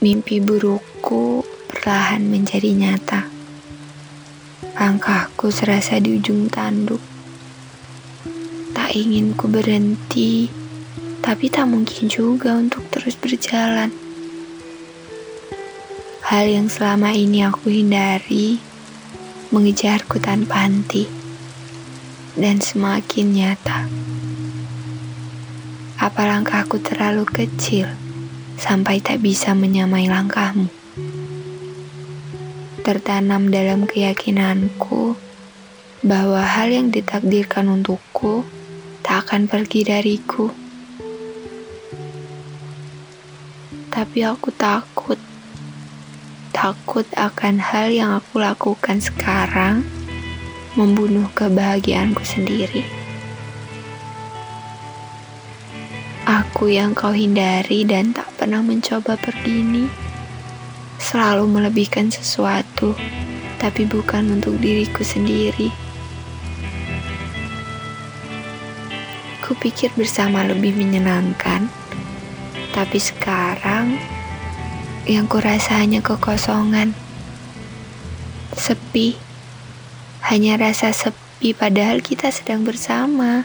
Mimpi burukku perlahan menjadi nyata. Langkahku serasa di ujung tanduk. Tak ingin ku berhenti, tapi tak mungkin juga untuk terus berjalan. Hal yang selama ini aku hindari mengejarku tanpa henti dan semakin nyata. Apa langkahku terlalu kecil? Sampai tak bisa menyamai langkahmu. Tertanam dalam keyakinanku bahwa hal yang ditakdirkan untukku tak akan pergi dariku. Tapi aku takut, takut akan hal yang aku lakukan sekarang membunuh kebahagiaanku sendiri. Aku yang kau hindari dan tak pernah mencoba berdini, selalu melebihkan sesuatu, tapi bukan untuk diriku sendiri. Kupikir bersama lebih menyenangkan, tapi sekarang yang kurasa hanya kekosongan, sepi, hanya rasa sepi padahal kita sedang bersama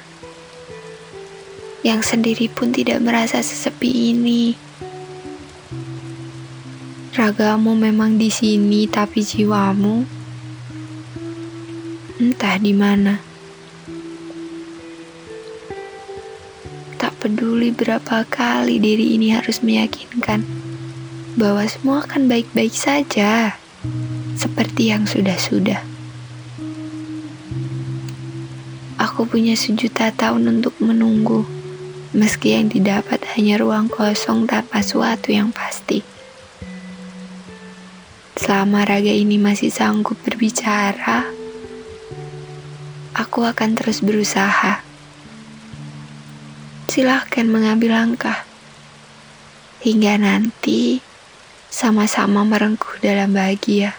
yang sendiri pun tidak merasa sesepi ini. Ragamu memang di sini, tapi jiwamu entah di mana. Tak peduli berapa kali diri ini harus meyakinkan bahwa semua akan baik-baik saja, seperti yang sudah-sudah. Aku punya sejuta tahun untuk menunggu meski yang didapat hanya ruang kosong tanpa suatu yang pasti. Selama raga ini masih sanggup berbicara, aku akan terus berusaha. Silahkan mengambil langkah hingga nanti sama-sama merengkuh dalam bahagia.